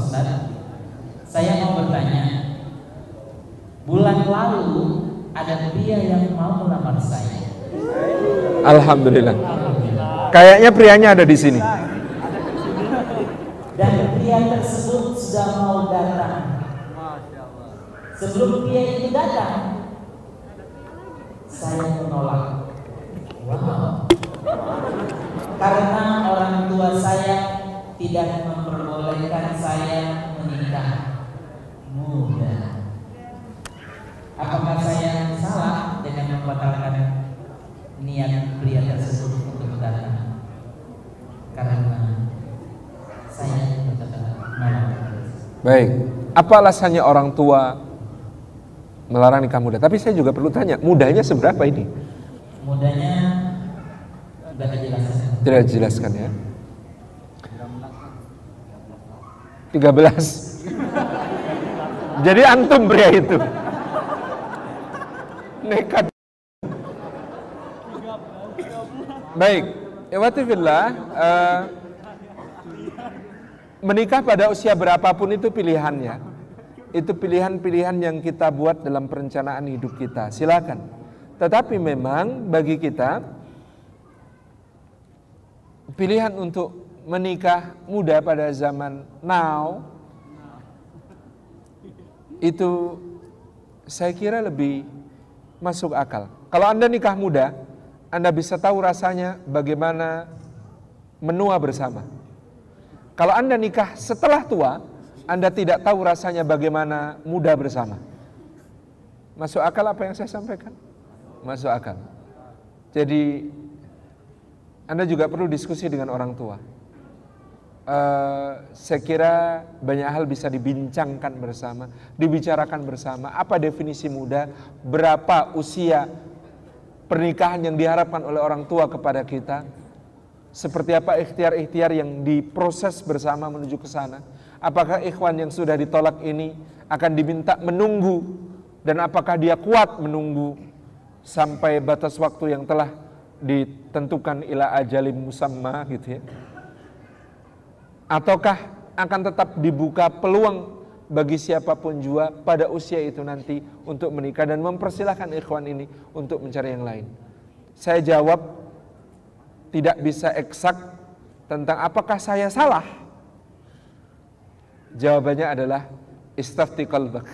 Ustaz, saya mau bertanya. Bulan lalu ada pria yang mau melamar saya. Alhamdulillah. Kayaknya prianya ada di sini. Dan pria tersebut sudah mau datang. Sebelum pria itu datang, saya menolak. Wow. Karena orang tua saya tidak memperbolehkan saya menikah muda. Apakah saya salah dengan membatalkan niat pria tersebut untuk datang? Karena saya menolak. Baik. Apa alasannya orang tua melarang nikah muda? Tapi saya juga perlu tanya, mudanya seberapa ini? Mudanya sudah dijelaskan. Tidak dijelaskan ya. 13. Jadi antum pria itu. Nekat. Baik, Iwati fillah, eh, menikah pada usia berapapun itu pilihannya. Itu pilihan-pilihan yang kita buat dalam perencanaan hidup kita. Silakan. Tetapi memang bagi kita pilihan untuk menikah muda pada zaman now itu saya kira lebih masuk akal. Kalau Anda nikah muda, Anda bisa tahu rasanya bagaimana menua bersama. Kalau Anda nikah setelah tua, Anda tidak tahu rasanya bagaimana muda bersama. Masuk akal apa yang saya sampaikan? Masuk akal. Jadi Anda juga perlu diskusi dengan orang tua. Uh, saya kira banyak hal bisa dibincangkan bersama, dibicarakan bersama. Apa definisi muda? Berapa usia pernikahan yang diharapkan oleh orang tua kepada kita? Seperti apa ikhtiar-ikhtiar yang diproses bersama menuju ke sana? Apakah ikhwan yang sudah ditolak ini akan diminta menunggu dan apakah dia kuat menunggu sampai batas waktu yang telah ditentukan ila ajalim musamma gitu ya? Ataukah akan tetap dibuka peluang bagi siapa pun jua pada usia itu nanti untuk menikah dan mempersilahkan ikhwan ini untuk mencari yang lain. Saya jawab tidak bisa eksak tentang apakah saya salah. Jawabannya adalah istafti qalbak.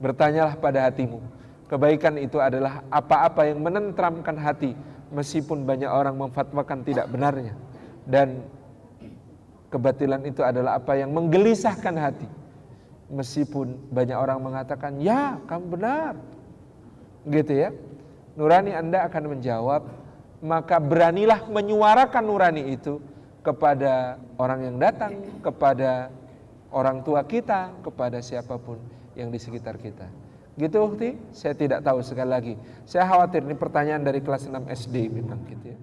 Bertanyalah pada hatimu. Kebaikan itu adalah apa-apa yang menentramkan hati meskipun banyak orang memfatwakan tidak benarnya. Dan kebatilan itu adalah apa yang menggelisahkan hati. Meskipun banyak orang mengatakan, "Ya, kamu benar." Gitu ya. Nurani Anda akan menjawab, maka beranilah menyuarakan nurani itu kepada orang yang datang, kepada orang tua kita, kepada siapa pun yang di sekitar kita. Gitu Ukti? Saya tidak tahu sekali lagi. Saya khawatir ini pertanyaan dari kelas 6 SD memang gitu ya.